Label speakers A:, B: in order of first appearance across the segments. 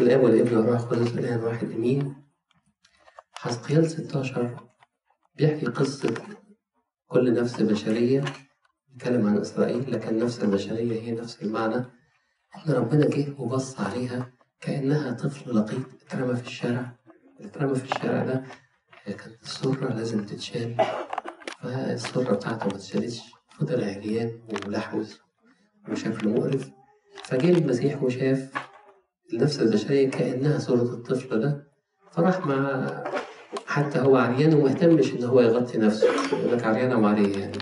A: الله والابن والروح القدس الآن واحد أمين حزقيال 16 بيحكي قصة كل نفس بشرية بيتكلم عن إسرائيل لكن النفس البشرية هي نفس المعنى إن ربنا جه وبص عليها كأنها طفل لقيط اترمى في الشارع. اترمى في الشارع ده كانت السرة لازم تتشال. فالسرة بتاعته ما اتشالتش فضل عريان وملحوز وشكله مقرف فجه المسيح وشاف النفس البشرية كأنها صورة الطفل ده. فراح مع حتى هو عريان ومهتمش إن هو يغطي نفسه. يقول لك عريان أو عريان. يعني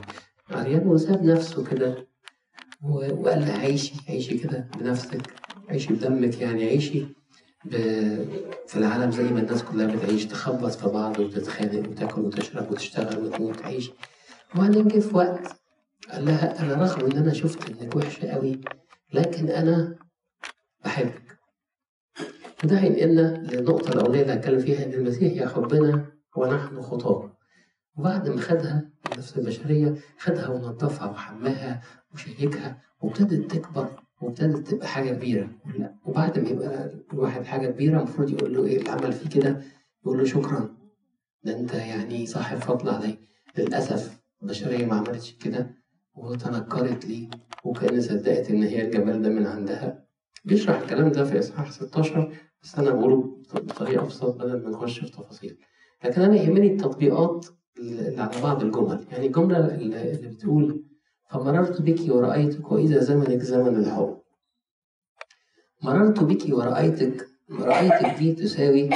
A: عريان وساب نفسه كده. وقال لها عيشي عيشي كده بنفسك عيشي بدمك يعني عيشي. في العالم زي ما الناس كلها بتعيش. تخبط في بعض وتتخانق وتاكل وتشرب وتشتغل وتموت تعيش وبعدين جه في وقت قال لها أنا رغم إن أنا شفت إنك وحشة قوي لكن أنا بحبك. وده هينقلنا للنقطة الأولية اللي هتكلم فيها إن المسيح يحبنا ونحن خطاة. وبعد ما خدها النفس البشرية خدها ونظفها وحماها وشيكها وابتدت تكبر وابتدت تبقى حاجة كبيرة. وبعد ما يبقى الواحد حاجة كبيرة المفروض يقول له إيه اللي عمل فيه كده؟ يقول له شكرا. ده أنت يعني صاحب فضل علي. للأسف البشرية ما عملتش كده وتنكرت لي. وكأن صدقت إن هي الجمال ده من عندها. بيشرح الكلام ده في إصحاح 16 بس أنا بقوله بطريقة أبسط بدل ما نخش في تفاصيل. لكن أنا يهمني التطبيقات اللي على بعض الجمل. يعني الجملة اللي بتقول فمررت بك ورأيتك وإذا زمنك زمن الحب مررت بك ورأيتك رأيتك دي تساوي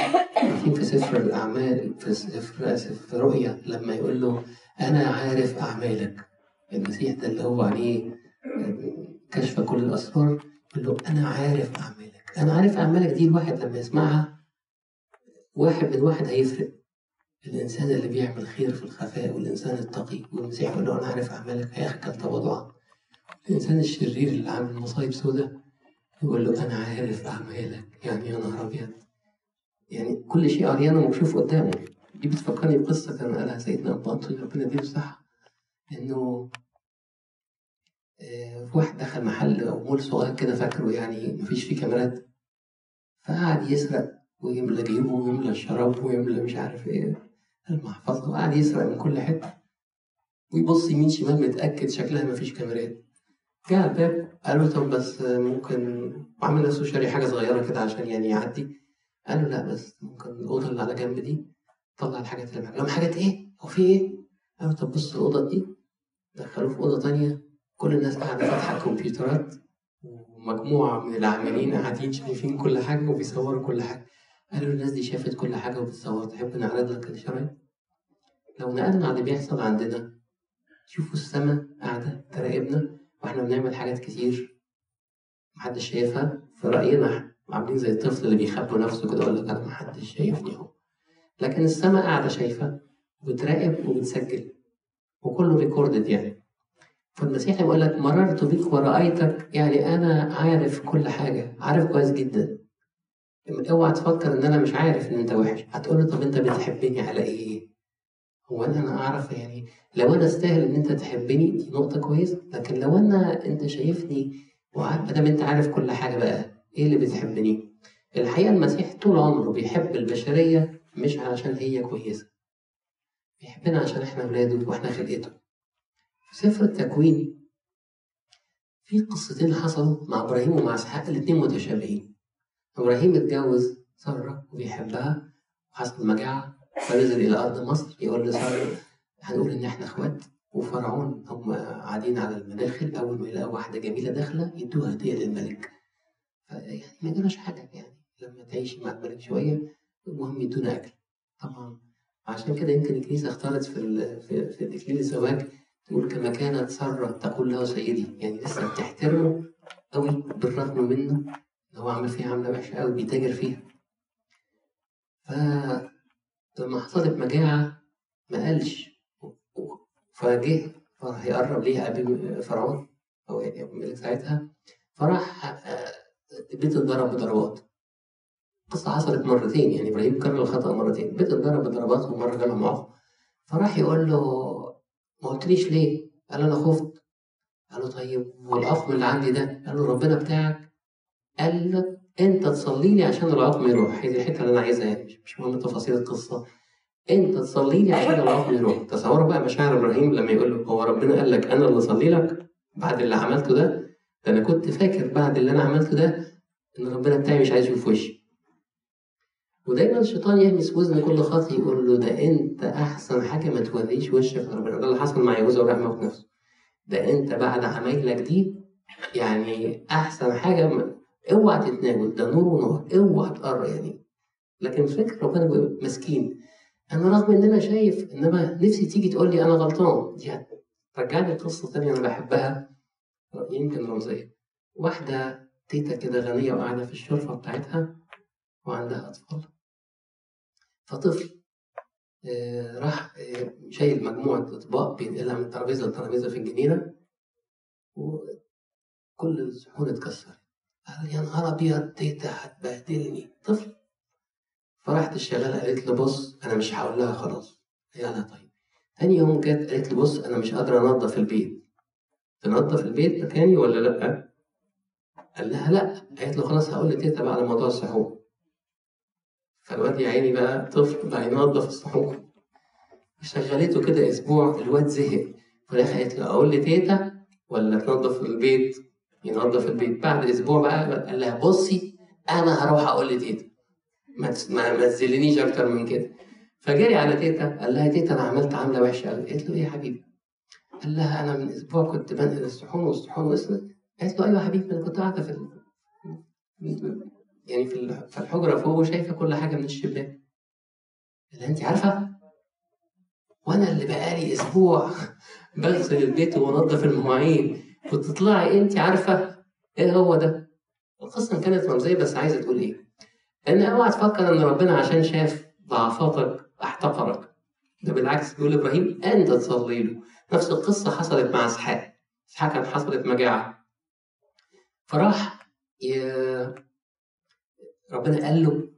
A: في سفر الأعمال في سفر في رؤيا لما يقول له أنا عارف أعمالك. المسيح ده اللي هو عليه كشف كل الأسرار يقول له أنا عارف أعمالك. أنا عارف أعمالك دي الواحد لما يسمعها واحد من واحد هيفرق. الإنسان اللي بيعمل خير في الخفاء والإنسان التقي والمسيح يقول له أنا عارف أعمالك كان تواضعا الإنسان الشرير اللي عامل مصايب سودة يقول له أنا عارف أعمالك يعني يا نهار أبيض. يعني كل شيء عريان ومكشوف قدامه. دي بتفكرني بقصة كان قالها سيدنا أبو أنطوني ربنا يديله الصحة إنه في واحد دخل محل أو مول صغير كده فاكره يعني مفيش فيه كاميرات. فقعد يسرق ويملى جيبه ويملى الشراب ويملى مش عارف إيه المحفظة وقعد يسرق من كل حتة. ويبص يمين شمال متأكد شكلها مفيش كاميرات. جه على الباب قال له طب بس ممكن وعامل نفسه شاري حاجة صغيرة كده عشان يعني يعدي. قال له لا بس ممكن الأوضة اللي على جنب دي طلع الحاجات اللي معاك. لهم حاجات إيه؟ هو في إيه؟ قال له طب بص الأوضة دي. دخلوه في أوضة تانية. كل الناس قاعدة فاتحة كمبيوترات ومجموعة من العاملين قاعدين شايفين كل حاجة وبيصوروا كل حاجة. قالوا الناس دي شافت كل حاجة وبتصور. تحب نعرض لك الشرايط لو نقلنا على اللي بيحصل عندنا شوفوا السما قاعدة تراقبنا وإحنا بنعمل حاجات كتير محدش شايفها. في رأينا عاملين زي الطفل اللي بيخبوا نفسه كده يقول لك أنا محدش شايفني أهو. لكن السما قاعدة شايفة وبتراقب وبتسجل وكله ريكوردد يعني. فالمسيح يقول لك مررت بك ورأيتك يعني أنا عارف كل حاجة عارف كويس جدا. اوعى تفكر إن أنا مش عارف إن أنت وحش هتقول طب أنت بتحبني على إيه؟ هو أنا أعرف يعني لو أنا أستاهل إن أنت تحبني دي نقطة كويسة. لكن لو أنا أنت شايفني ما أنت عارف كل حاجة بقى إيه اللي بتحبني؟ الحقيقة المسيح طول عمره بيحب البشرية مش علشان هي كويسة. بيحبنا عشان إحنا اولاده وإحنا خلقته. في سفر التكوين. في قصتين حصلوا مع إبراهيم ومع إسحاق الاتنين متشابهين. إبراهيم اتجوز سارة وبيحبها وحصل مجاعة فنزل إلى أرض مصر يقول لسارة هنقول إن إحنا إخوات. وفرعون هم قاعدين على المداخل أول ما يلاقوا واحدة جميلة داخلة يدوها هدية للملك. فيعني ما يجراش حاجة يعني لما تعيشي مع الملك شوية المهم يدونا أكل. طبعا عشان كده يمكن الكنيسة اختارت في في في تكليل الزواج تقول كما كانت سارة تقول له سيدي يعني لسه بتحترمه قوي بالرغم منه إن هو عامل فيها عاملة وحشة قوي بيتاجر فيها. فلما حصلت مجاعة ما قالش فجه فراح يقرب ليها أبي فرعون أبو الملك ساعتها فراح آه، البيت اتضرب بضربات. القصة حصلت مرتين يعني إبراهيم كرر الخطأ مرتين البيت اتضرب بضربات ومرة جالها معاق فراح يقول له ما قلتليش ليه؟ قال أنا خفت. قال له طيب والأخ اللي عندي ده؟ قال له ربنا بتاعك قال لك أنت تصلي لي عشان العقم يروح. هذه الحتة اللي أنا عايزها يعني مش مهم تفاصيل القصة. أنت تصلي لي عشان العقم يروح. تصوروا بقى مشاعر إبراهيم لما يقول له هو ربنا قال لك أنا اللي اصلي لك بعد اللي عملته ده؟ ده أنا كنت فاكر بعد اللي أنا عملته ده إن ربنا بتاعي مش عايز يشوف وشي. ودايما الشيطان يهمس وزن كل خاطئ يقول له ده أنت أحسن حاجة ما توريش وشك لربنا ده اللي حصل مع يهوذا وراح موت نفسه. ده أنت بعد عمايلك دي يعني أحسن حاجة ما... اوعى تتناول ده نور ونور اوعى تقرا يعني. لكن فكر ربنا مسكين. أنا رغم إن أنا شايف إنما نفسي تيجي تقول لي أنا غلطان. دي رجعني قصه ثانية أنا بحبها. يمكن رمزية. واحدة تيتا كده غنية وقاعدة في الشرفة بتاعتها وعندها أطفال. فطفل آه، راح آه، شايل مجموعة أطباق بينقلها من ترابيزة لترابيزة في الجنينة وكل الصحون اتكسرت. قال يا نهار أبيض تيتا هتبهدلني. طفل. فراحت الشغالة قالت له بص أنا مش هقول لها خلاص. قال لها طيب. تاني يوم جت قالت له بص أنا مش قادرة أنظف البيت. تنظف البيت مكاني ولا لأ؟ قال لها لأ. قالت له خلاص هقول لتيتا بقى على موضوع الصحون. فالواد يا عيني بقى طفل بقى ينظف الصحون شغلته كده أسبوع الواد زهق. فراح قالت له أقول لتيتا ولا تنظف البيت؟ ينظف البيت. بعد أسبوع بقى قال لها بصي أنا هروح أقول لتيتا. ما ما أكتر من كده. فجري على تيتا قال لها تيتا أنا عملت عامله وحشة. قالت له إيه يا حبيبي؟ قال لها أنا من أسبوع كنت بنقل الصحون والصحون وصلت قالت له أيوه يا حبيبي أنا كنت قاعدة في يعني في الحجرة فوق وشايفة كل حاجة من الشباك. اللي أنت عارفة؟ وأنا اللي بقالي أسبوع بغسل البيت وأنظف المواعين. وتطلعي أنت عارفة؟ إيه هو ده؟ القصة كانت رمزية بس عايزة تقول إيه؟ إن أوعى تفكر إن ربنا عشان شاف ضعفاتك أحتقرك. ده بالعكس بيقول إبراهيم أنت تصلي له. نفس القصة حصلت مع إسحاق. إسحاق كان حصلت مجاعة. فراح ربنا قال له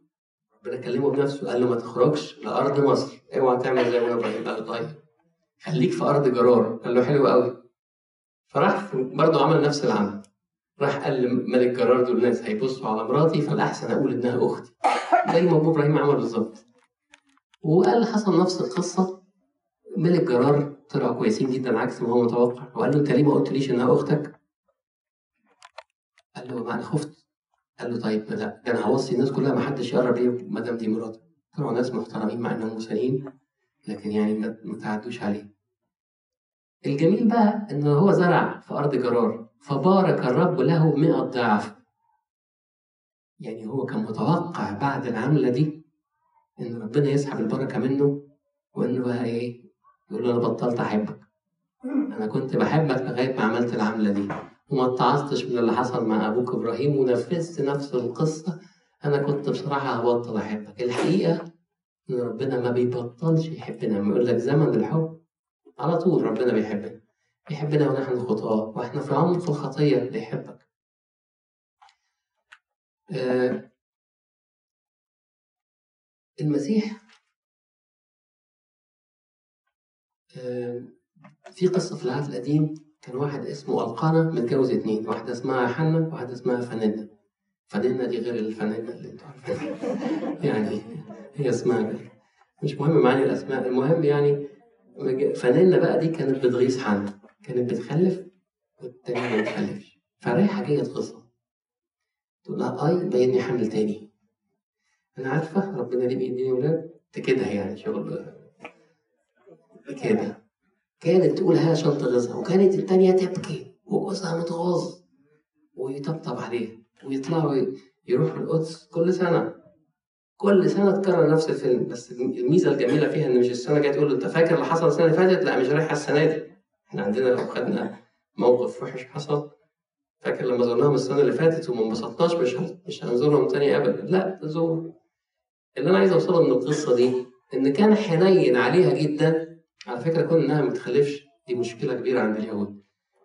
A: ربنا كلمه بنفسه قال له ما تخرجش لأرض مصر. اوعى تعمل زي ما إبراهيم قال. طيب خليك في أرض جرار. قال له حلو قوي. فراح برضه عمل نفس العمل. راح قال لملك جرار دول الناس هيبصوا على مراتي فالأحسن أقول إنها أختي. زي ما أبو إبراهيم عمل بالظبط. وقال حصل نفس القصة. ملك جرار طلعوا كويسين جدا عكس ما هو متوقع. وقال له أنت ليه ما قلتليش إنها أختك؟ قال له ما أنا خفت. قال له طيب لا ده أنا هوصي الناس كلها ما حدش يقرب ليه ما دام دي مراتي طلعوا ناس محترمين مع إنهم مسالين لكن يعني ما تعدوش عليه. الجميل بقى إن هو زرع في أرض جرار فبارك الرب له 100 ضعف. يعني هو كان متوقع بعد العملة دي إن ربنا يسحب البركة منه وإنه بقى إيه يقول له أنا بطلت أحبك. أنا كنت بحبك لغاية ما عملت العملة دي. وما اتعظتش من اللي حصل مع أبوك إبراهيم ونفذت نفس القصة. أنا كنت بصراحة هبطل أحبك. الحقيقة إن ربنا ما بيبطلش يحبنا. لما يقول لك زمن الحب على طول ربنا بيحبنا. بيحبنا ونحن خطاة وإحنا في عمق الخطية بيحبك آه المسيح آه في قصة في العهد القديم كان واحد اسمه القانا متجوز اتنين. واحدة اسمها حنة وواحدة اسمها فنانة فنانة دي غير الفنانة اللي أنتوا عارفينها. يعني هي اسمها غير. مش مهم معاني الأسماء المهم يعني فنانة بقى دي كانت بتغيظ حنة. كانت بتخلف والتانية ما بتخلفش. فرايحة جاية تغيظها. تقول لها أي بيني حمل تاني. أنا عارفة ربنا ليه بيديني ولاد كده يعني شغل. كده. كانت تقول ها عشان تغيظها وكانت التانية تبكي وجوزها متغاظ ويطبطب عليها ويطلعوا يروحوا القدس كل سنة. كل سنة تكرر نفس الفيلم بس الميزة الجميلة فيها إن مش السنة جاية تقول له أنت فاكر اللي حصل السنة اللي فاتت؟ لا مش رايحة السنة دي. إحنا عندنا لو خدنا موقف وحش حصل فاكر لما زرناهم السنة اللي فاتت وما انبسطناش مش مش هنزورهم تاني أبدا. لا تزور اللي أنا عايز أوصله من القصة دي إن كان حنين عليها جدا على فكرة كون إنها ما تخلفش دي مشكلة كبيرة عند اليهود.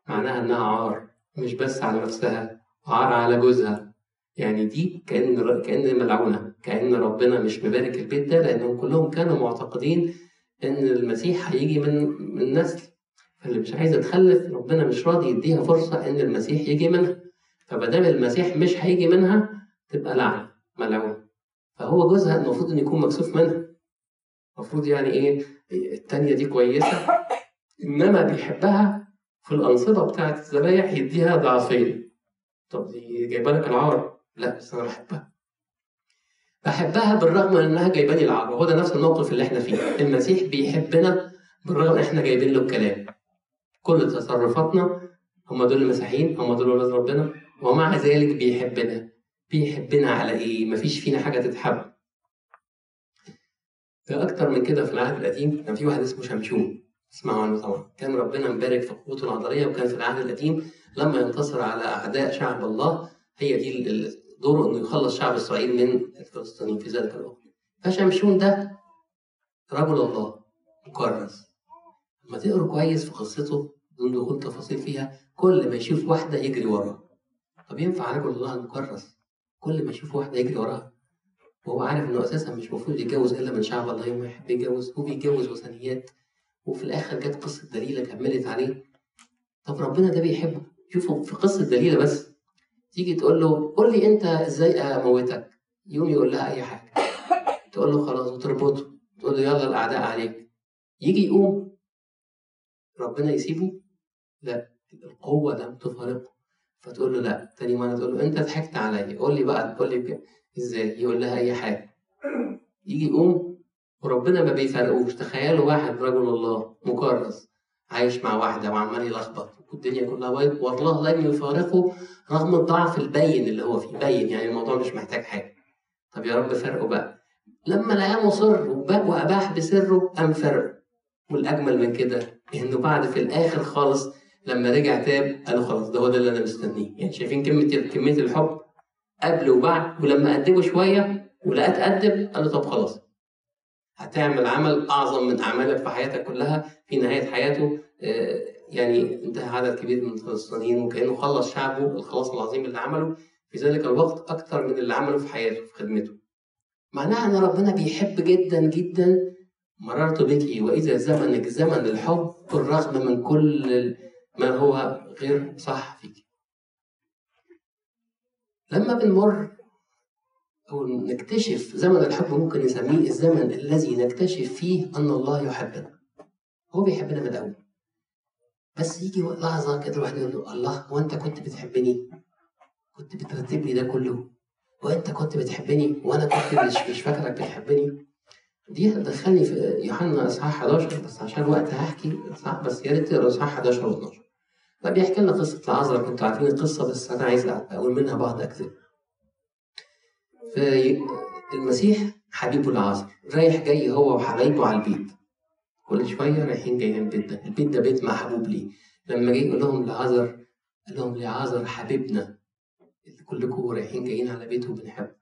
A: معناها إنها عار مش بس على نفسها عار على جوزها. يعني دي كأن كأن ملعونة كأن ربنا مش مبارك البيت ده لأنهم كلهم كانوا معتقدين إن المسيح هيجي من من نسل. فاللي مش عايزة تخلف ربنا مش راضي يديها فرصة إن المسيح يجي منها. فما المسيح مش هيجي منها تبقى لعنة ملعون فهو جوزها المفروض إنه يكون مكسوف منها. المفروض يعني إيه التانية دي كويسة. إنما بيحبها في الأنصبة بتاعة الذبايح يديها ضعفين. طب دي جايبة لك العار لا بس أنا بحبها. بحبها بالرغم من إنها جايباني العار وهو ده نفس الموقف اللي إحنا فيه. المسيح بيحبنا بالرغم إحنا جايبين له الكلام. كل تصرفاتنا هم دول المسيحيين هم دول ولاد ربنا ومع ذلك بيحبنا. بيحبنا على إيه؟ مفيش فينا حاجة تتحب. أكتر من كده في العهد القديم كان في واحد اسمه شمشون. اسمعوا عنه طبعا. كان ربنا مبارك في قوته العضلية وكان في العهد القديم لما ينتصر على أعداء شعب الله هي دي دوره إنه يخلص شعب إسرائيل من الفلسطينيين في ذلك الوقت. فشمشون ده رجل الله مكرس. لما تقروا كويس في قصته بدون دخول تفاصيل فيها كل ما يشوف واحدة يجري وراها طب ينفع رجل الله المكرس كل ما يشوف واحدة يجري وراها؟ وهو عارف إنه أساسا مش المفروض يتجوز إلا من شعب الله يوم يحب يتجوز هو بيتجوز وثنيات وفي الآخر جت قصة دليلة كملت عليه. طب ربنا ده بيحبه. شوفوا في قصة دليلة بس. تيجي تقول له قول لي أنت إزاي أموتك؟ يوم يقول لها أي حاجة. تقول له خلاص وتربطه. تقول له يلا الأعداء عليك. يجي يقوم. ربنا يسيبه؟ لا. القوة لم تفارقه. فتقول له لا. تاني مرة تقول له أنت ضحكت عليا. قول لي بقى قول لي إزاي؟ يقول لها أي حاجة. يجي يقوم وربنا ما بيفرقوش تخيلوا واحد رجل الله مكرس عايش مع واحدة وعمال يلخبط والدنيا كلها بايظ والله لن يفارقه رغم الضعف البين اللي هو فيه. باين يعني الموضوع مش محتاج حاجة. طب يا رب فرقه بقى. لما لقاه مصر وأباح بسره قام فرقه. والأجمل من كده إنه بعد في الآخر خالص لما رجع تاب قالوا خلاص ده هو ده اللي أنا مستنيه. يعني شايفين كمية كمية الحب قبل وبعد ولما قدمه شوية ولقى تقدم قال له طب خلاص. هتعمل عمل أعظم من أعمالك في حياتك كلها في نهاية حياته. آه، يعني انتهى عدد كبير من الفلسطينيين وكأنه خلص شعبه الخلاص العظيم اللي عمله. في ذلك الوقت أكثر من اللي عمله في حياته في خدمته. معناها إن ربنا بيحب جدا جدا مررت بك وإذا زمنك زمن الحب بالرغم من كل ما هو غير صح فيك. لما بنمر أو نكتشف زمن الحب ممكن نسميه الزمن الذي نكتشف فيه أن الله يحبنا. هو بيحبنا من الأول. بس يجي لحظة كده الواحد يقول له الله هو أنت كنت بتحبني؟ كنت بترتب لي ده كله؟ وأنت كنت بتحبني؟ وأنا كنت مش, فاكرك بتحبني؟ دي هتدخلني في يوحنا اصحاح 11 بس عشان الوقت هحكي اصحاح بس يا ريت تقرأ اصحاح 11 و 12 فبيحكي لنا قصة العذراء كنتوا عارفين القصة بس أنا عايز أقول منها بعض اجزاء المسيح حبيبه العذراء رايح جاي هو وحبايبه على البيت. كل شوية رايحين جايين البيت ده. البيت ده بيت محبوب ليه؟ لما جه يقول لهم لعذر قال لهم لعذر حبيبنا. اللي كلكم رايحين جايين على بيته بنحبه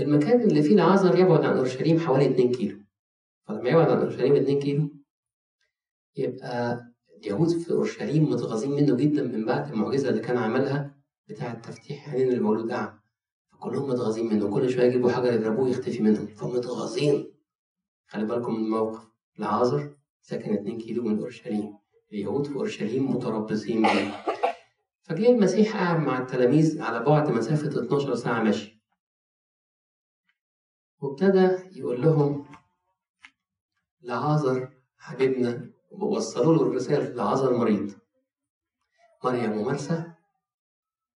A: المكان اللي فيه العذر يبعد عن أورشليم حوالي 2 كيلو. فلما يبعد عن أورشليم 2 كيلو يبقى اليهود في أورشليم متغاظين منه جدا من بعد المعجزة اللي كان عملها بتاعه تفتيح عينين المولود أعمى. فكلهم متغاظين منه. كل شوية يجيبوا حجر يضربوه يختفي منهم. فمتغاظين خلي بالكم من الموقف. العازر ساكن 2 كيلو من أورشليم. اليهود في أورشليم متربصين بيه. فجاء المسيح قاعد مع التلاميذ على بعد مسافة 12 ساعة مشي. وابتدى يقول لهم لعازر حبيبنا ووصلوا له الرسالة لعازر مريض مريم ومرسى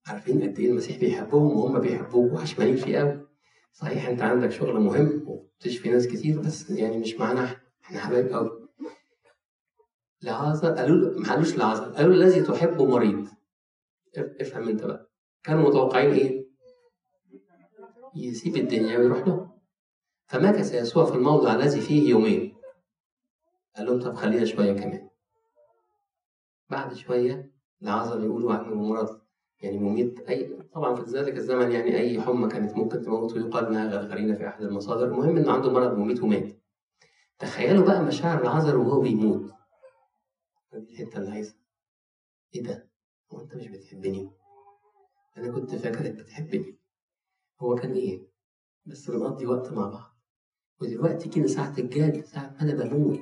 A: عارفين قد إيه المسيح بيحبهم وهم بيحبوه وعشمانين فيه قوي. صحيح أنت عندك شغل مهم وبتشفي ناس كتير بس يعني مش معانا إحنا حبايب قوي. لعازر قالوا له ما قالوش لعازر قالوا الذي تحبه مريض. افهم أنت بقى. كانوا متوقعين إيه؟ يسيب الدنيا ويروح له. فمكث يسوع في الموضع الذي فيه يومين. قال لهم طب خلينا شوية كمان. بعد شوية لعذر يقولوا عنه مرض يعني مميت. أي طبعا في ذلك الزمن يعني أي حمى كانت ممكن تموت ويقال إنها غرغرينة في أحد المصادر. المهم إنه عنده مرض مميت ومات. تخيلوا بقى مشاعر العذر وهو بيموت. دي الحتة اللي عايزها إيه ده؟ هو أنت مش بتحبني؟ أنا كنت فاكرك بتحبني. هو كان إيه؟ بس بنقضي وقت مع بعض. ودلوقتي كده ساعة الجد ساعة ما أنا بموت.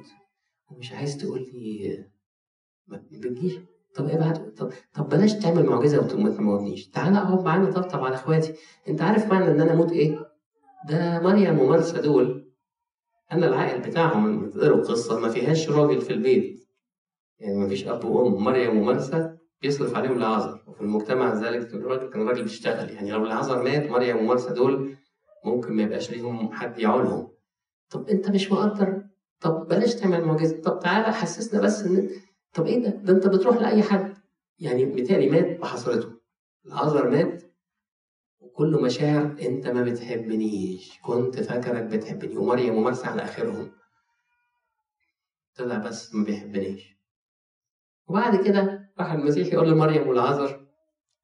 A: ومش عايز تقول لي ما بتجيش طب ابعت طب, طب بلاش تعمل معجزة وما تموتنيش. تعالى اقعد معانا. طبطب على اخواتي. انت عارف معنى ان أنا أموت إيه؟ ده مريم ومرسى دول. أنا العائل بتاعهم تقروا القصة ما فيهاش راجل في البيت. يعني ما فيش أب وأم. مريم ومرسى بيصرف عليهم العذر. وفي المجتمع ذلك الراجل كان راجل بيشتغل. يعني لو العذر مات مريم ومرسى دول ممكن ما يبقاش ليهم حد يعولهم. طب انت مش مقدر طب بلاش تعمل معجزة. طب تعالى حسسنا بس إن طب إيه ده؟ ده أنت بتروح لأي حد. يعني بالتالي مات بحصرته العذر مات. وكله مشاعر أنت ما بتحبنيش. كنت فاكرك بتحبني. ومريم ومرسى على آخرهم. طلع بس ما بيحبنيش. وبعد كده راح المسيح يقول لمريم والعذر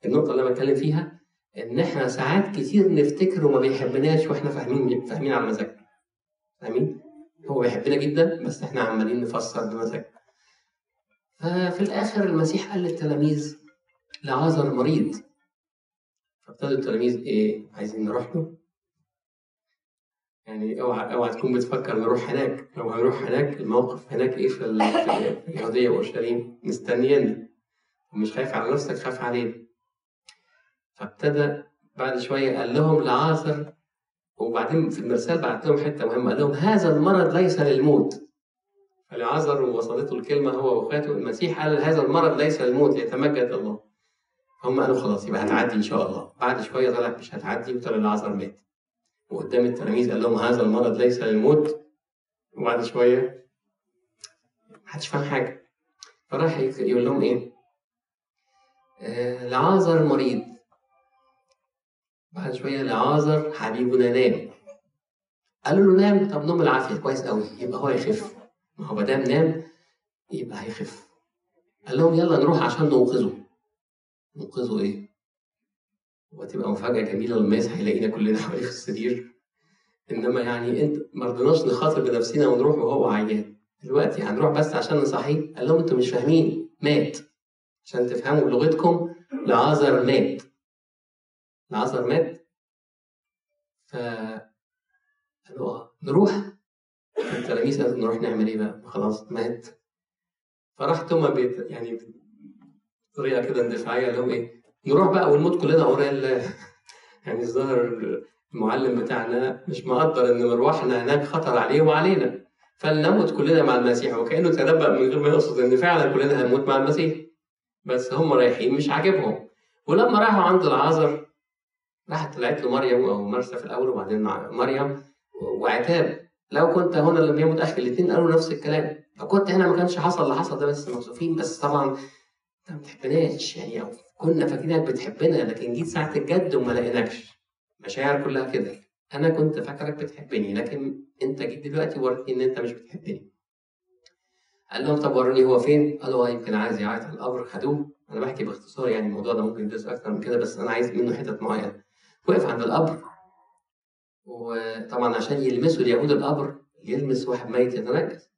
A: النقطة اللي أنا بتكلم فيها إن إحنا ساعات كتير نفتكر وما بيحبناش وإحنا فاهمين فاهمين على مزاجنا. فاهمين؟ هو بيحبنا جدا بس إحنا عمالين نفسر بمزاجنا. ففي الآخر المسيح قال للتلاميذ لعازر مريض. فابتدوا التلاميذ إيه؟ عايزين نروح له؟ يعني أوعى أوعى تكون بتفكر نروح هناك، لو هنروح هناك الموقف هناك إيه في اليهوديه واورشليم؟ مستنيانا ومش خايف على نفسك خاف علينا. فابتدى بعد شوية قال لهم لعازر وبعدين في المرسال بعت لهم حتة مهمة قال لهم هذا المرض ليس للموت. فلعازر وصلته الكلمة هو وأخواته المسيح قال هذا المرض ليس للموت ليتمجد الله. هم قالوا خلاص يبقى هتعدي إن شاء الله، بعد شوية طلع مش هتعدي وطلع لعازر مات. وقدام التلاميذ قال لهم هذا المرض ليس للموت وبعد شوية محدش فاهم حاجة فراح يقول لهم إيه؟ آه مريض بعد شوية لعازر حبيبنا نام. قالوا له نام طب نوم العافية كويس قوي يبقى هو يخف. ما هو ما دام نام يبقى هيخف. قال لهم يلا نروح عشان ننقذه. ننقذه إيه؟ وتبقى مفاجأة جميلة لما يصحى يلاقينا كلنا حواليه في السرير. إنما يعني أنت ما رضيناش نخاطر بنفسنا ونروح وهو عيان. دلوقتي هنروح بس عشان نصحيه؟ قال لهم أنتوا مش فاهمين. مات. عشان تفهموا بلغتكم لعازر مات. لعازر مات. ف قالوا نروح؟ التلاميذ قالوا نروح نعمل إيه بقى؟ خلاص مات. فراح توما بيت يعني بطريقة كده اندفاعية قال لهم إيه؟ نروح بقى ونموت كلنا وراء يعني الظاهر المعلم بتاعنا مش مقدر إن مروحنا هناك خطر عليه وعلينا. فلنموت كلنا مع المسيح وكأنه تنبأ من غير ما يقصد إن فعلا كلنا هنموت مع المسيح. بس هم رايحين مش عاجبهم. ولما راحوا عند العازر راحت طلعت له مريم أو مرسى في الأول وبعدين مريم وعتاب. لو كنت هنا لم يمت أخي الاثنين قالوا نفس الكلام. لو كنت هنا ما كانش حصل اللي حصل ده بس مكسوفين. بس طبعا انت ما بتحبناش يعني أو كنا فاكرينك بتحبنا لكن جيت ساعة الجد وما لقيناكش. مشاعر كلها كده. أنا كنت فاكرك بتحبني لكن أنت جيت دلوقتي ووريتني إن أنت مش بتحبني. قال لهم طب وروني هو فين؟ قالوا يمكن عايز يعيط على القبر خدوه. أنا بحكي باختصار يعني الموضوع ده ممكن يدرس أكتر من كده بس أنا عايز منه حتت معينة. وقف عند القبر. وطبعا عشان يلمسوا اليهود القبر يلمس واحد ميت يتنجس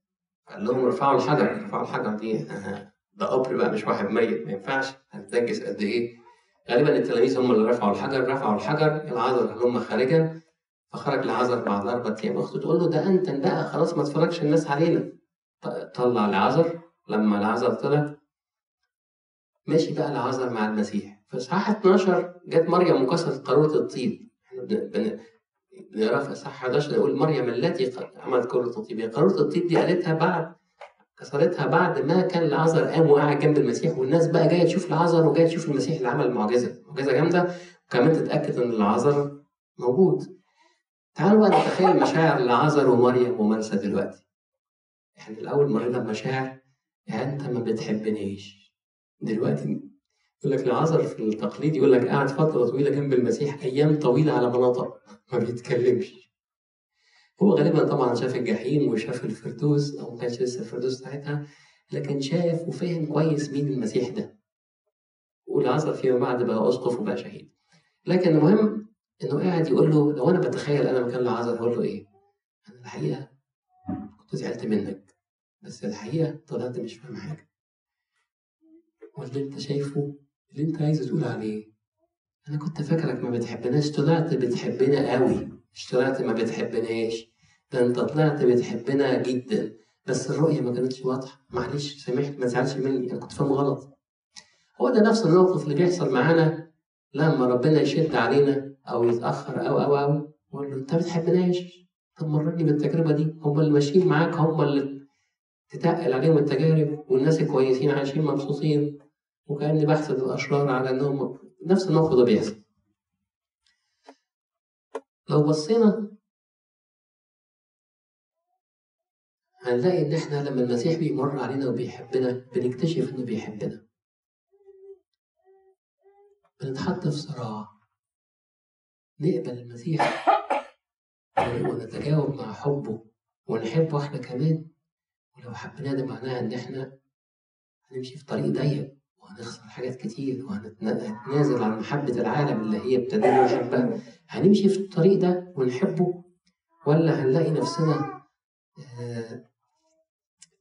A: قال لهم ارفعوا الحجر ارفعوا الحجر دي. ده قبر بقى مش واحد ميت ما ينفعش. هتنجس قد إيه؟ غالبا التلاميذ هم اللي رفعوا الحجر رفعوا الحجر العذر هم خارجا. فخرج العذر بعد أربع أيام. أخته تقول له ده أنت بقى خلاص ما تفرجش الناس علينا. طلع العذر. لما العذر طلع ماشي بقى العذر مع المسيح. في إصحاح 12 جت مريم وكسرت قارورة الطيب إحنا بنقرا في إصحاح 11 نقول مريم التي عملت قارورة الطيب هي قارورة الطيب دي قالتها بعد كسرتها بعد ما كان العذر قام وقاعد جنب المسيح والناس بقى جاية تشوف العذر وجاية تشوف المسيح اللي عمل المعجزه، معجزة جامدة وكمان تتأكد إن العذر موجود. تعالوا بقى نتخيل مشاعر العذر ومريم ومرسى دلوقتي. إحنا الأول مرينا بمشاعر أنت ما بتحبنيش. دلوقتي يقول لك العذر في التقليد يقول لك قاعد فترة طويلة جنب المسيح أيام طويلة على مناطق ما بيتكلمش. هو غالبا طبعا شاف الجحيم وشاف الفردوس أو ما كانش لسه الفردوس ساعتها لكن شاف وفهم كويس مين المسيح ده والعصر فيما بعد بقى أسقف وبقى شهيد لكن المهم إنه قاعد يقول له لو أنا بتخيل أنا مكان العذر أقول له إيه؟ أنا الحقيقة كنت زعلت منك بس الحقيقة طلعت مش فاهم حاجة واللي أنت شايفه اللي انت عايز تقول عليه. أنا كنت فاكرك ما بتحبناش طلعت بتحبنا قوي. مش طلعت ما بتحبناش. ده انت طلعت بتحبنا جدا. بس الرؤية ما كانتش واضحة. معلش سامحني ما تزعلش مني. أنا كنت فاهم غلط. هو ده نفس الموقف اللي بيحصل معانا لما ربنا يشد علينا أو يتأخر أو أو أو. نقول له أنت ما بتحبناش. طب مرني بالتجربة دي هم اللي ماشيين معاك هم اللي تتقل عليهم التجارب والناس الكويسين عايشين مبسوطين. وكأني بحسد الأشرار على إنهم نفس الموقف ده بيحصل. لو بصينا هنلاقي إن إحنا لما المسيح بيمر علينا وبيحبنا بنكتشف إنه بيحبنا. بنتحط في صراع. نقبل المسيح ونتجاوب مع حبه ونحبه إحنا كمان. ولو حبيناه ده معناها إن إحنا هنمشي في طريق ضيق. وهنخسر حاجات كتير وهنتنازل عن محبة العالم اللي هي ابتدينا نحبها هنمشي في الطريق ده ونحبه ولا هنلاقي نفسنا آه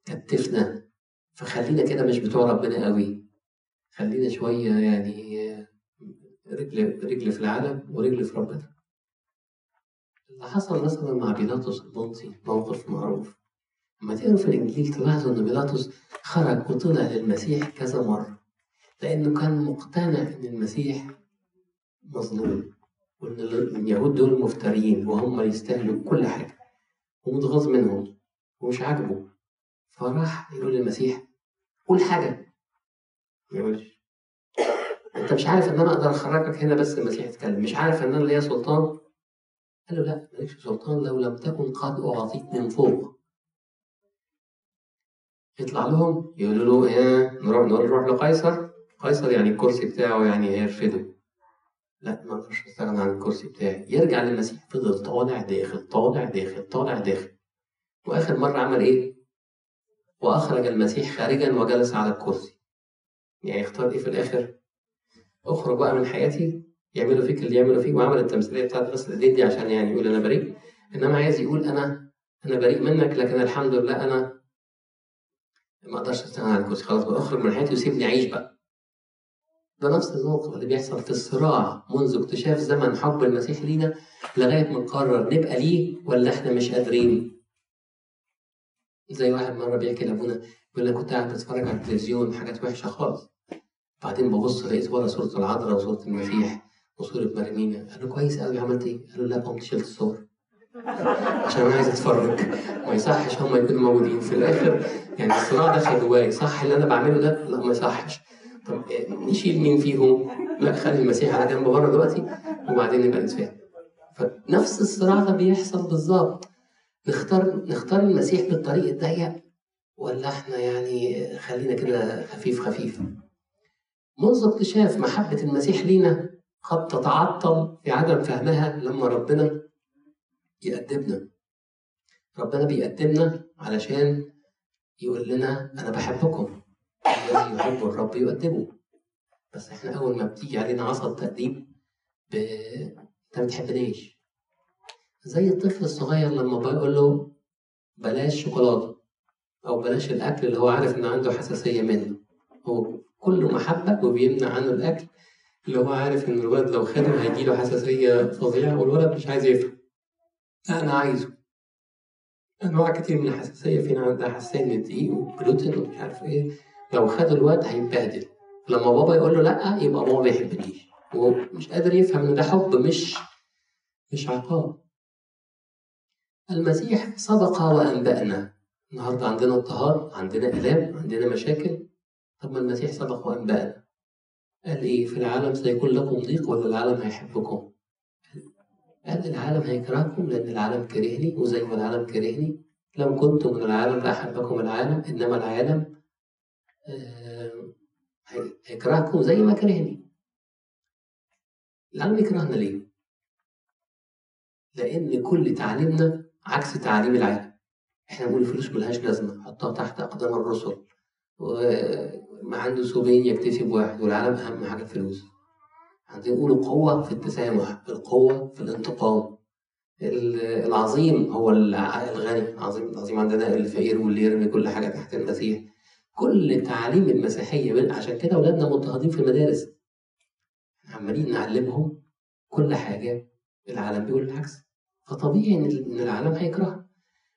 A: كتفنا؟ فخلينا كده مش بتوع ربنا قوي. خلينا شوية يعني رجل رجل في العالم ورجل في ربنا. اللي حصل مثلا مع بيلاطس البنطي موقف معروف. لما تقروا في الإنجيل تلاحظوا إن بيلاطس خرج وطلع للمسيح كذا مرة. لأنه كان مقتنع إن المسيح مظلوم وإن اليهود دول مفتريين وهم يستاهلوا كل حاجة ومتغاظ منهم ومش عاجبه. فراح يقول للمسيح قول حاجة. ما أنت مش عارف إن أنا أقدر أخرجك هنا بس المسيح يتكلم مش عارف إن أنا ليا سلطان؟ قال له لا مالكش سلطان لو لم تكن قد أعطيت من فوق. يطلع لهم يقولوا له إيه نروح نروح لقيصر؟ قيصر يعني الكرسي بتاعه يعني هيرفده. لا ما أقدرش أستغنى عن الكرسي بتاعي. يرجع للمسيح. فضل طالع داخل طالع داخل طالع داخل. وآخر مرة عمل إيه؟ وأخرج المسيح خارجا وجلس على الكرسي. يعني اختار إيه في الآخر؟ أخرج بقى من حياتي يعملوا فيك اللي يعملوا فيك. وعمل التمثيلية بتاعت غسل الإيدين دي عشان يعني يقول أنا بريء. إنما عايز يقول أنا أنا بريء منك لكن الحمد لله أنا ما أقدرش أستغنى عن الكرسي. خلاص بقى أخرج من حياتي وسيبني أعيش بقى. ده نفس الموقف اللي بيحصل في الصراع منذ اكتشاف زمن حب المسيح لينا لغاية ما نقرر نبقى ليه ولا إحنا مش قادرين. زي واحد مرة بيحكي لأبونا بيقول لك كنت قاعد بتفرج على التلفزيون حاجات وحشة خالص. بعدين ببص لقيت ورا صورة العذراء وصورة المسيح وصورة مريمينا. قال له كويس قوي عملت إيه؟ قال له لا قمت شلت الصور. عشان أنا عايز أتفرج. ما يصحش هم يكونوا موجودين في الآخر. يعني الصراع دخل جواي صح اللي أنا بعمله ده؟ لا ما يصحش. طب نشيل مين فيهم؟ لا خلي المسيح على جنب بره دلوقتي وبعدين نبقى نتفاهم فنفس الصراع ده بيحصل بالظبط. نختار نختار المسيح بالطريق الضيق ولا إحنا يعني خلينا كده خفيف خفيف؟ منذ اكتشاف محبة المسيح لينا قد تتعطل في عدم فهمها لما ربنا يقدمنا. ربنا بيقدمنا علشان يقول لنا أنا بحبكم. يحب الرب يؤدبه بس إحنا أول ما بتيجي علينا عصا التأديب ب... أنت ما بتحبنيش زي الطفل الصغير لما بقول له بلاش شوكولاته أو بلاش الاكل اللي هو عارف ان عنده حساسيه منه هو كله محبه وبيمنع عنه الاكل اللي هو عارف ان الولد لو خده هيجيله حساسيه فظيعه والولد مش عايز يفهم أنا عايزه انواع كتير من الحساسيه فينا عندها حساسيه من الدقيق والجلوتين ومش عارف إيه لو خد الواد هيتبهدل. لما بابا يقول له لا يبقى بابا ما بيحبنيش وهو مش قادر يفهم إن ده حب مش مش عقاب. المسيح سبق وأنبأنا. النهاردة عندنا اضطهاد عندنا آلام عندنا مشاكل. طب ما المسيح سبق وأنبأنا. قال إيه؟ في العالم سيكون لكم ضيق ولا العالم هيحبكم؟ قال العالم هيكرهكم لأن العالم كرهني وزي ما العالم كرهني لو كنت من العالم لأحبكم العالم إنما العالم هيكرهكم زي ما كرهني العالم يكرهنا ليه؟ لأن كل تعليمنا عكس تعاليم العالم. إحنا بنقول الفلوس ملهاش لازمة حطها تحت أقدام الرسل. وما عنده سوبين يكتسب واحد والعالم أهم حاجة الفلوس. عندنا نقول قوه في التسامح القوة في الانتقام. العظيم هو الغني. العظيم العظيم عندنا الفقير واللي يرمي كل حاجة تحت المسيح. كل تعاليم المسيحية عشان كده أولادنا مضطهدين في المدارس. عمالين نعلمهم كل حاجة العالم بيقول العكس. فطبيعي إن العالم هيكرهنا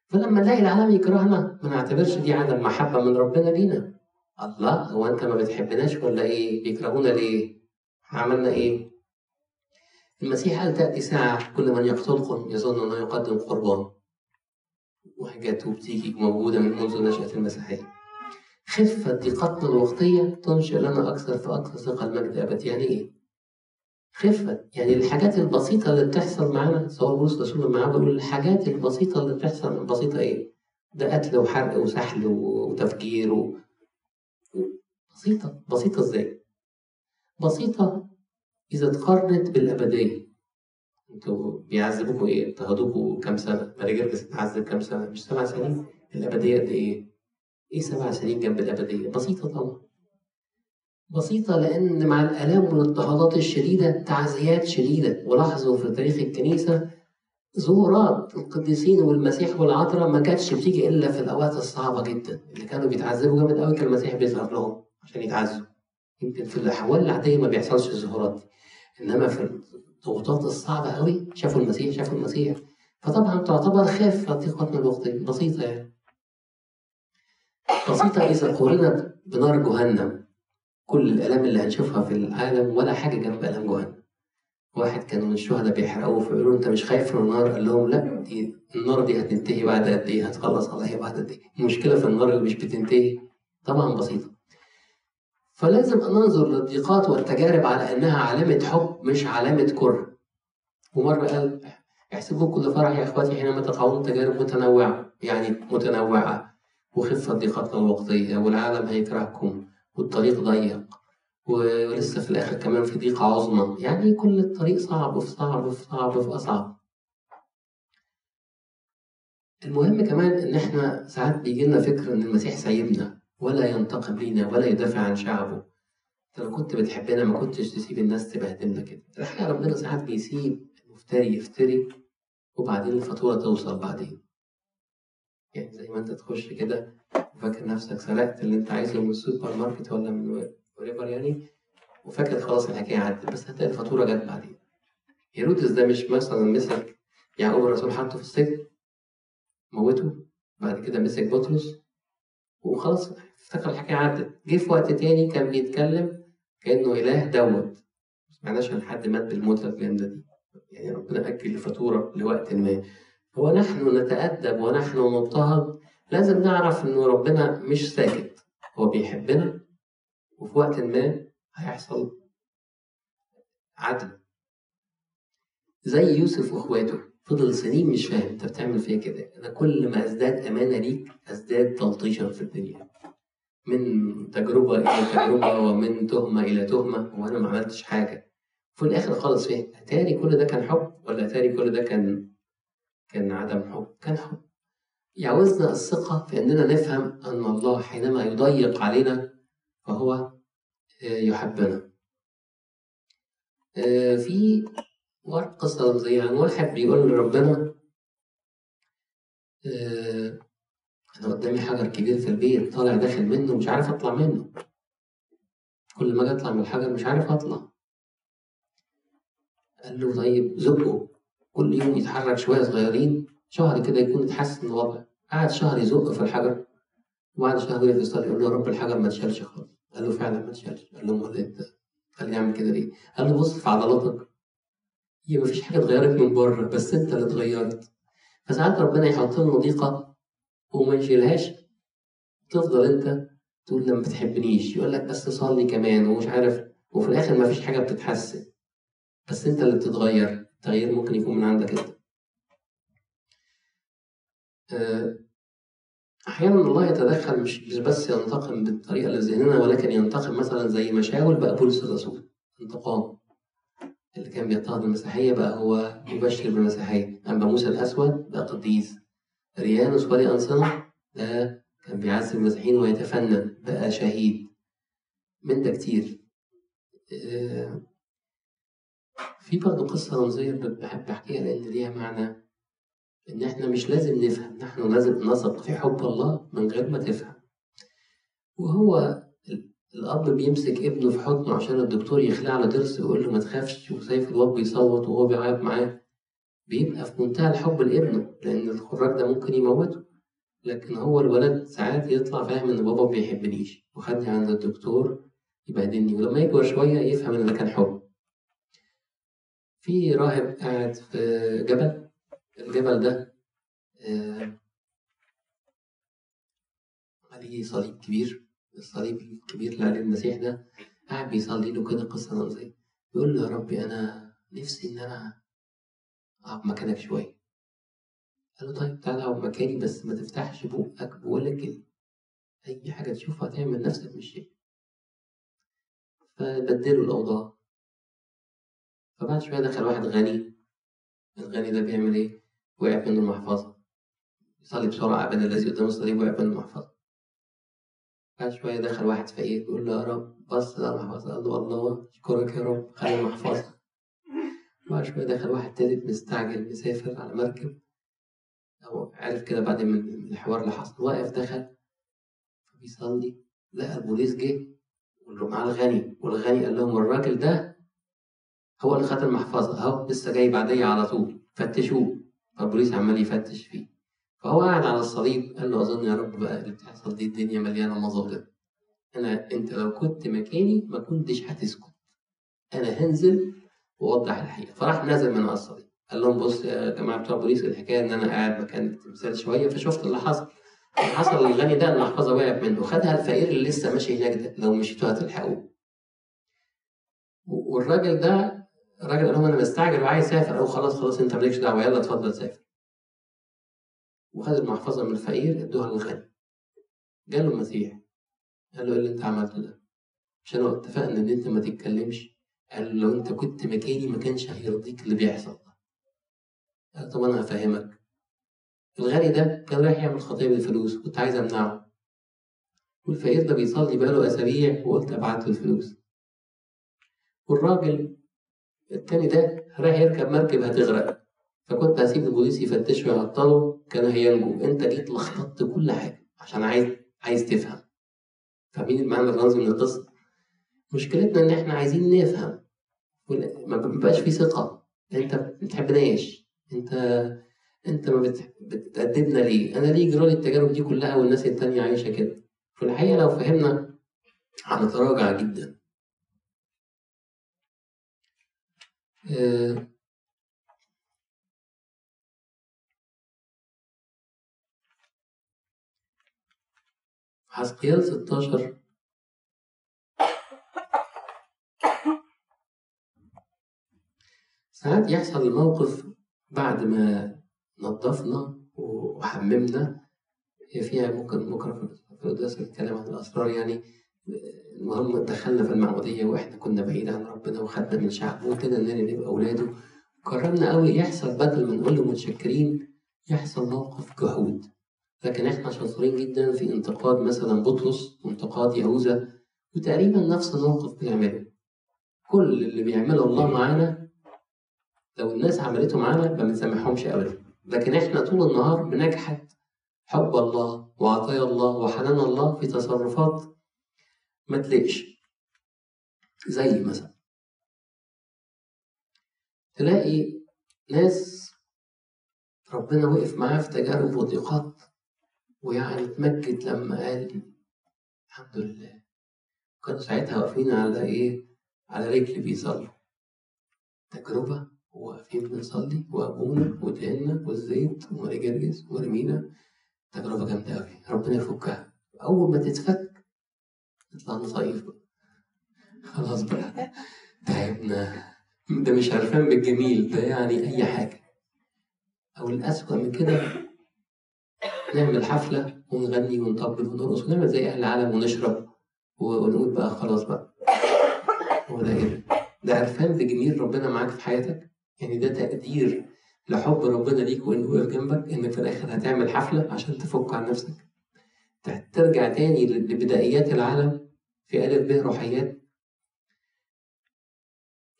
A: فلما نلاقي العالم يكرهنا ما نعتبرش دي عدم محبة من ربنا لينا. الله هو أنت ما بتحبناش ولا إيه؟ بيكرهونا ليه؟ عملنا إيه؟ المسيح قال تأتي ساعة كل من يقتلكم يظن أنه يقدم قربان. وحاجات بتيجي موجودة من منذ نشأة المسيحية. خفة ضيقتنا الوقتية تنشئ لنا أكثر فأكثر ثقة المجد أبد يعني إيه؟ خفة يعني الحاجات البسيطة اللي بتحصل معانا سواء بولس رسول معاه بيقول الحاجات البسيطة اللي بتحصل البسيطة إيه؟ ده قتل وحرق وسحل وتفجير و... بسيطة بسيطة إزاي؟ بسيطة إذا تقارنت بالأبدية أنتوا بيعذبوكوا إيه؟ اضطهدوكوا كام سنة؟ ماري جرجس اتعذب كام سنة؟ مش سبع سنين؟ الأبدية قد إيه؟ إيه سبع سنين جنب الأبدية؟ بسيطة طبعا. بسيطة لأن مع الآلام والاضطهادات الشديدة تعزيات شديدة ولاحظوا في تاريخ الكنيسة ظهورات القديسين والمسيح والعذراء ما كانتش بتيجي إلا في الأوقات الصعبة جدا. اللي كانوا بيتعذبوا جامد قوي كان المسيح بيظهر لهم عشان يتعذبوا. يمكن في الأحوال العادية ما بيحصلش الظهورات دي. إنما في الضغوطات الصعبة قوي شافوا المسيح شافوا المسيح. فطبعا تعتبر خافة ثقتنا الوقتية بسيطة يعني. بسيطة إذا قورنت بنار جهنم. كل الآلام اللي هنشوفها في العالم ولا حاجة جنب آلام جهنم. واحد كان من الشهداء بيحرقوه فيقولوا أنت مش خايف من النار؟ قال لهم لا دي النار دي هتنتهي بعد قد إيه؟ هتخلص عليا بعد قد إيه؟ المشكلة في النار اللي مش بتنتهي. طبعا بسيطة. فلازم أن ننظر للضيقات والتجارب على أنها علامة حب مش علامة كره. ومرة قال احسبوا كل فرح يا إخواتي حينما تقعون تجارب متنوعة يعني متنوعة. وخفة ضيقتنا الوقتية والعالم هيكرهكم والطريق ضيق ولسه في الآخر كمان في ضيقة عظمى. يعني كل الطريق صعب في صعب في صعب في أصعب. المهم كمان إن إحنا ساعات بيجي لنا فكر إن المسيح سايبنا ولا ينتقم لينا ولا يدافع عن شعبه. انت لو كنت بتحبنا ما كنتش تسيب الناس تبهدلنا كده. الحقيقة ربنا ساعات بيسيب المفتري يفتري وبعدين الفاتورة توصل بعدين. يعني زي ما انت تخش كده وفاكر نفسك سرقت اللي انت عايزه من السوبر ماركت ولا من wherever يعني وفاكر خلاص الحكاية عدت بس هتلاقي الفاتورة جت بعدين. هيرودس ده مش مثلا مسك يعقوب الرسول حطه في السجن موته بعد كده مسك بطرس وخلاص افتكر الحكاية عدت. جه في وقت تاني كان بيتكلم كأنه إله دوت. ما سمعناش عن حد مات بالموتة الجامدة دي. يعني ربنا أجل الفاتورة لوقت ما. ونحن نتأدب ونحن نضطهد لازم نعرف إنه ربنا مش ساكت. هو بيحبنا وفي وقت ما هيحصل عدل. زي يوسف وإخواته. فضل سنين مش فاهم. أنت بتعمل فيا كده. أنا كل ما أزداد أمانة ليك أزداد تلطيشا في الدنيا. من تجربة إلى تجربة ومن تهمة إلى تهمة. وأنا ما عملتش حاجة. في الآخر خالص إيه؟ أتاري كل ده كان حب ولا أتاري كل ده كان كان عدم حب؟ كان حب. يعوزنا الثقة في أننا نفهم أن الله حينما يضيق علينا فهو آه، يحبنا. آه، في قصة رمزية عن واحد بيقول لربنا آه، أنا قدامي حجر كبير في البيت طالع داخل منه مش عارف أطلع منه. كل ما أجي أطلع من الحجر مش عارف أطلع. قال له طيب زقه. كل يوم يتحرك شوية صغيرين شهر كده يكون اتحسن الوضع. قعد شهر يزق في الحجر وبعد شهر يقف يصلي يقول له يا رب الحجر ما تشالش خالص. قال له فعلا ما تشالش قال له امال أنت؟ خليني أعمل كده ليه؟ قال له بص في عضلاتك هي مفيش حاجة اتغيرت من بره بس أنت اللي اتغيرت. فساعات ربنا يحط لنا ضيقة وما يشيلهاش. تفضل أنت تقول لما بتحبنيش. يقول لك بس صلي كمان ومش عارف وفي الآخر ما فيش حاجة بتتحسن. بس أنت اللي بتتغير. التغيير ممكن يكون من عندك انت. آه، أحيانا الله يتدخل مش بس ينتقم بالطريقة اللي ذهننا ولكن ينتقم مثلا زي مشاول بقى بولس الرسول انتقام. اللي كان بيضطهد المسيحيه بقى هو مبشر بالمسيحية. أما موسى الأسود بقى قديس. ريانوس ولي أنصنة ده كان بيعذب المسيحيين ويتفنن بقى شهيد. من ده كتير. آه، في برضه قصة رمزية بحب أحكيها لأن ليها معنى إن إحنا مش لازم نفهم نحن لازم نثق في حب الله من غير ما تفهم. وهو الأب بيمسك ابنه في حضنه عشان الدكتور يخلع له ضرس ويقول له ما تخافش وسيف الواد بيصوت وهو بيعيط معاه. بيبقى في منتهى الحب لابنه لأن الخراج ده ممكن يموته. لكن هو الولد ساعات يطلع فاهم إن بابا ما بيحبنيش وخدني عند الدكتور يبهدلني ولما يكبر شوية يفهم إن ده كان حب. في راهب قاعد في جبل الجبل ده عليه صليب كبير الصليب الكبير اللي عليه المسيح ده قاعد بيصلي له كده قصة رمزية بيقول له يا ربي أنا نفسي إن أنا أقعد مكانك شوية. قال له طيب تعالى أقعد مكاني بس ما تفتحش بقك ولا كلمة أي حاجة تشوفها تعمل نفسك مش شيء. فبدلوا الأوضاع. فبعد شوية دخل واحد غني. الغني ده بيعمل إيه؟ وقع منه المحفظة. يصلي بسرعة قبل الذي قدام الصليب وقع منه المحفظة. بعد شوية دخل واحد فقير بيقول له يا رب بص على المحفظة. قال له الله أشكرك يا رب خلي المحفظة. بعد شوية دخل واحد تالت مستعجل مسافر على مركب. أو عرف كده بعد من الحوار اللي حصل. واقف دخل فبيصلي لقى البوليس جه ومعاه الغني. والغني قال لهم الراجل ده هو اللي خد المحفظة. أهو لسه جاي بعدية على طول. فتشوه. فالبوليس عمال يفتش فيه. فهو قاعد على الصليب قال له أظن يا رب بقى اللي بتحصل دي الدنيا مليانة مظالم أنا أنت لو كنت مكاني ما كنتش هتسكت. أنا هنزل وأوضح الحقيقة. فراح نزل من على الصليب. قال لهم بص يا جماعة بتوع البوليس الحكاية إن أنا قاعد مكان التمثال شوية فشفت اللي حصل. اللي حصل للغني ده المحفظة وقعت منه. خدها الفقير اللي لسه ماشي هناك ده. لو مشيتوا هتلحقوه. والراجل ده الراجل قال لهم أنا مستعجل وعايز أسافر. أو خلاص خلاص أنت مالكش دعوة يلا اتفضل سافر. وخد المحفظه من الفقير ادوها للغني. جاله المسيح. قال له إيه اللي أنت عملته ده؟ مش انا اتفقنا إن أنت ما تتكلمش. قال له لو أنت كنت مكاني ما كانش هيرضيك اللي بيحصل ده. قال طب أنا هفهمك. الغني ده كان رايح يعمل خطيه بالفلوس كنت عايز أمنعه. والفقير ده بيصلي بقاله أسابيع وقلت أبعت له الفلوس. والراجل التاني ده رايح يركب مركب هتغرق. فكنت هسيب البوليس يفتشه ويعطله. كان هينجو. انت جيت لخبطت كل حاجة عشان عايز عايز تفهم. فاهمين المعنى الرمزي من القصة؟ مشكلتنا إن إحنا عايزين نفهم. ما بيبقاش في ثقة. أنت ما بتحبناش انت أنت ما بتأدبنا ليه؟ أنا ليه جرالي التجارب دي كلها والناس التانية عايشة كده؟ في الحقيقة لو فهمنا هنتراجع جدا. حسقيال 16 ساعات يحصل الموقف بعد ما نظفنا وحممنا. هي فيها ممكن بكرة في القداس الكلام عن الأسرار يعني. المهم دخلنا في المعمودية وإحنا كنا بعيد عن ربنا وخدنا من شعبه وكده إننا نبقى أولاده. قررنا قوي يحصل بدل ما نقول له متشكرين يحصل موقف جحود. لكن إحنا شاطرين جدا في انتقاد مثلا بطرس وانتقاد يهوذا وتقريبا نفس الموقف بنعمله كل اللي بيعمله الله معانا لو الناس عملته معانا ما بنسامحهمش أبدا. لكن إحنا طول النهار بنجحد حب الله وعطايا الله وحنان الله في تصرفات ما تلاقيش. زي مثلا. تلاقي ناس ربنا وقف معاه في تجارب وضيقات ويعني اتمجد لما قال الحمد لله. كانوا ساعتها واقفين على إيه؟ على رجل بيصلوا تجربة وواقفين بنصلي وأبونا ودهنا والزيت وماري جرجس ورمينا. تجربة جامدة أوي. ربنا يفكها. أول ما تتفك نطلع نصيف بقى خلاص بقى. تعبنا. ده مش عرفان بالجميل. ده يعني أي حاجة. أو الأسوأ من كده نعمل حفلة ونغني ونطبل ونرقص ونعمل زي أهل العالم ونشرب ونقول بقى خلاص بقى. هو ده إيه؟ ده عرفان بجميل ربنا معاك في حياتك؟ يعني ده تقدير لحب ربنا ليك وإنه واقف جنبك إنك في الآخر هتعمل حفلة عشان تفك عن نفسك. ترجع تاني لبدايات العالم في ألف ب روحيات.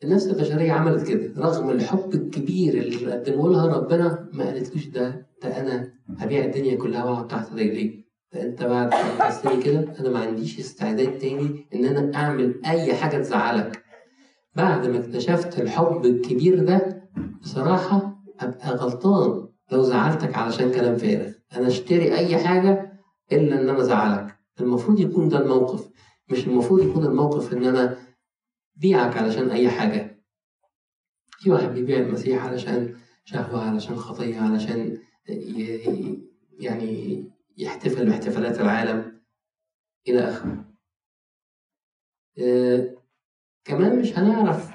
A: النفس البشرية عملت كده رغم الحب الكبير اللي قدمه لها ربنا ما قالتلوش ده ده أنا هبيع الدنيا كلها وأقعد تحت رجليك ده أنت بعد ما كده أنا ما عنديش استعداد تاني إن أنا أعمل أي حاجة تزعلك. بعد ما اكتشفت الحب الكبير ده بصراحة أبقى غلطان لو زعلتك علشان كلام فارغ. أنا أشتري أي حاجة الا إن أنا ازعلك المفروض يكون ده الموقف. مش المفروض يكون الموقف إن أنا بيعك علشان أي حاجة. في واحد بيبيع المسيح علشان شهوة علشان خطية علشان يعني يحتفل باحتفالات العالم. إلى آخره. آه كمان مش هنعرف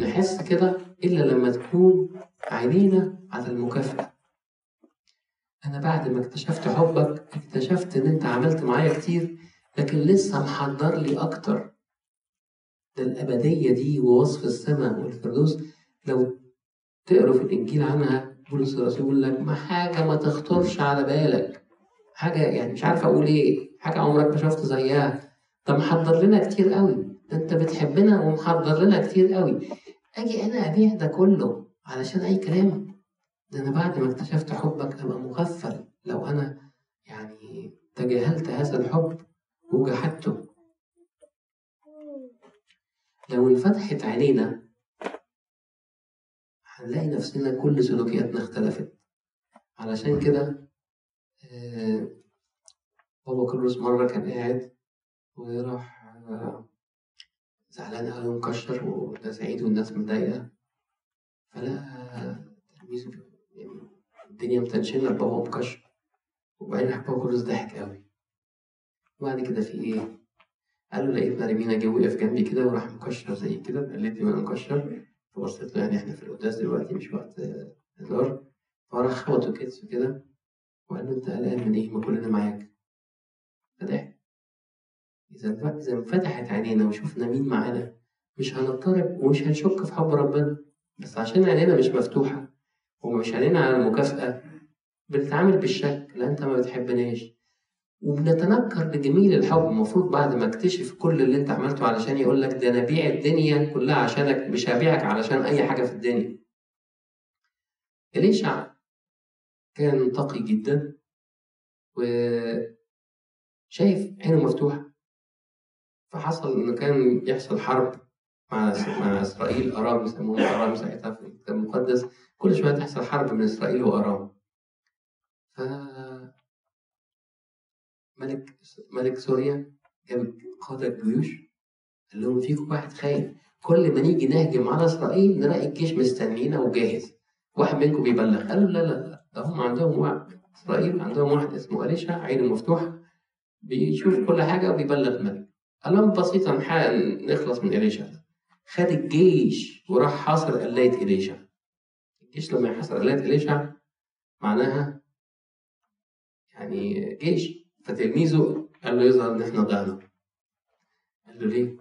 A: نحس كده إلا لما تكون عينينا على المكافأة. أنا بعد ما اكتشفت حبك اكتشفت إن أنت عملت معايا كتير لكن لسه محضر لي أكتر. ده الأبدية دي ووصف السماء والفردوس. لو تقروا في الإنجيل عنها بولس الرسول يقول لك ما حاجة ما تخطرش على بالك. حاجة يعني مش عارف أقول إيه. حاجة عمرك ما شفت زيها. ده محضر لنا كتير قوي. ده أنت بتحبنا ومحضر لنا كتير قوي. أجي أنا أبيع ده كله علشان أي كلام؟ ده أنا بعد ما اكتشفت حبك أبقى مغفل. لو أنا يعني تجاهلت هذا الحب وجحدته. لو انفتحت علينا هنلاقي نفسنا كل سلوكياتنا اختلفت. علشان كده آه، بابا كرولوس مرة كان قاعد وراح آه، زعلان أوي ومكشر وده سعيد والناس متضايقة. فلقى تلميذه الدنيا متنشنة بابا مكشر وبعدين بابا كرولوس ضحك أوي وبعد كده في إيه؟ قال له لقيت مريمينا جه وقف جنبي كده وراح مكشر زي كده قالت لي وأنا مكشر. فبصيت له يعني إحنا في القداس دلوقتي مش وقت هزار. فراح خبطه كتفه كده وقال له أنت قلقان من إيه؟ ما كلنا معاك. فضحك. إذا إذا انفتحت عينينا وشفنا مين معانا مش هنضطرب ومش هنشك في حب ربنا. بس عشان عينينا مش مفتوحة ومش عينينا على المكافأة. بنتعامل بالشك لا أنت ما بتحبناش. وبنتنكر بجميل الحب. المفروض بعد ما اكتشف كل اللي أنت عملته علشان يقول لك ده أنا بيع الدنيا كلها عشانك مش هبيعك علشان أي حاجة في الدنيا. إليشع كان تقي جدا وشايف عينه مفتوحة. فحصل إنه كان يحصل حرب. مع مع إسرائيل أرام يسموها أرام ساعتها في الكتاب المقدس. كل شوية تحصل حرب بين إسرائيل وأرام. ف ملك ملك سوريا جاب قادة الجيوش قال لهم فيكم واحد خاين كل ما نيجي نهجم على إسرائيل نلاقي الجيش مستنينا وجاهز. واحد منكم بيبلغ قالوا لا لا لا. ده هم عندهم واحد إسرائيل عندهم واحد اسمه أليشع عينه مفتوحة بيشوف كل حاجة وبيبلغ الملك قال لهم بسيطة نخلص من إليشع خد الجيش وراح حاصر قلاية إليشع. الجيش لما يحاصر قلاية إليشع معناها يعني جيش. فتلميذه قال له يظهر إن إحنا ضعنا قال له ليه؟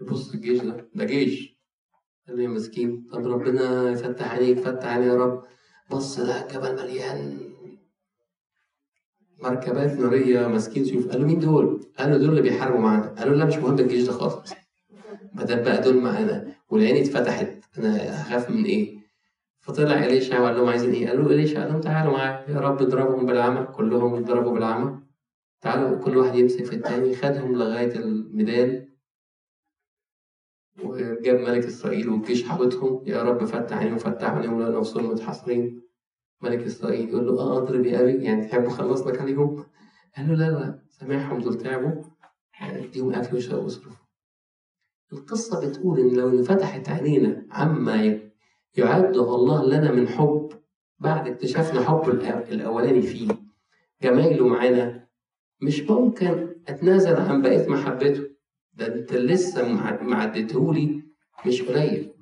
A: بص الجيش ده ده جيش. قال له يا مسكين طب ربنا يفتح عليك فتح عليه يا رب. بص ده جبل مليان مركبات نارية ماسكين سيوف. قال له مين دول؟ قال له دول اللي بيحاربوا معانا. قال له لا مش مهم الجيش ده خالص. بدل بقى دول معانا والعين اتفتحت أنا هخاف من إيه؟ فطلع إليشع وقال لهم عايزين إيه؟ قالوا إليشع قال لهم تعالوا معايا. يا رب اضربهم بالعمى كلهم اتضربوا بالعمى. تعالوا كل واحد يمسك في التاني. خدهم لغاية الميدان وجاب ملك إسرائيل والجيش حاوطهم. يا رب فتح عينيهم فتح عينيهم لقوا نفسهم متحاصرين. ملك إسرائيل يقول له آه اضرب يا أبي. يعني تحب أخلص لك عليهم؟ قال له لا لا سامحهم دول تعبوا. اديهم أكل وشرب واصرف القصة بتقول إن لو انفتحت عينينا عما يعده الله لنا من حب بعد اكتشافنا حب الأولاني فيه. جمايله معانا مش ممكن أتنازل عن بقية محبته. ده أنت لسه معدتهولي مش قليل.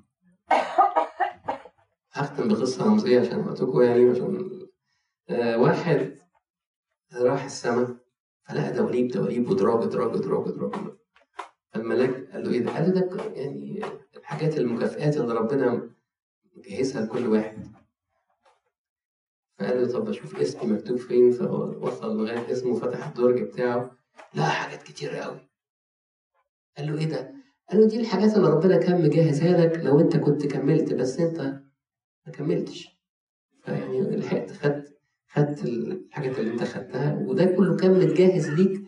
A: هختم بقصة رمزية عشان وقتكم يعني عشان آه واحد راح السماء فلقى دواليب دواليب ودراج دراج دراج دراج فالملاك قال له إيه ده؟ ده يعني الحاجات المكافئات اللي ربنا مجهزها لكل واحد فقال له طب أشوف اسمي مكتوب فين فوصل لغاية اسمه فتح الدرج بتاعه لا حاجات كتير قوي قال له إيه ده؟ قال له دي الحاجات اللي ربنا كان مجهزها لك لو أنت كنت كملت بس أنت ما كملتش فيعني لحقت خدت خدت الحاجات اللي أنت خدتها وده كله كان متجهز ليك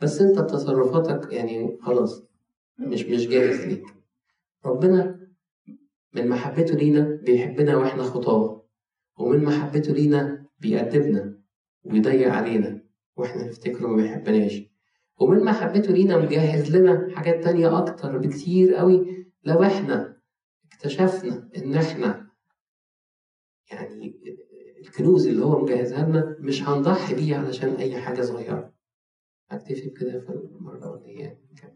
A: بس أنت بتصرفاتك يعني خلاص مش مش جاهز ليك ربنا من محبته لينا بيحبنا وإحنا خطاة ومن محبته لينا بيأدبنا ويضيق علينا وإحنا نفتكره ما بيحبناش. ومن محبته لينا مجهز لنا حاجات تانية أكتر بكتير قوي لو إحنا اكتشفنا إن إحنا يعني الكنوز اللي هو مجهزها لنا مش هنضحي بيه علشان أي حاجة صغيرة. أكتفي بكده في المرة الأولانية. عشان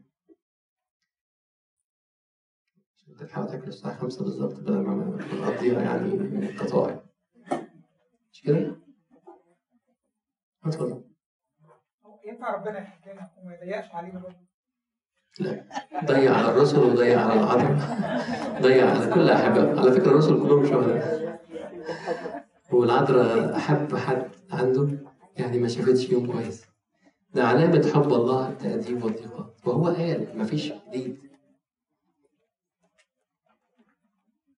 A: تلحقوا تاكلوا الساعة خمسة بالظبط بدل ما نقضيها يعني قطاعي مش كده؟ اتفضل.
B: ينفع ربنا يحكي لنا وما يضيقش علينا برضه؟
A: ضيع على الرسل وضيع على العذراء ضيع على كل أحباب. على فكرة الرسل كلهم شهداء والعذراء أحب حد عنده يعني ما شافتش يوم كويس. ده علامة حب الله التأديب والضيقات وهو قال مفيش جديد.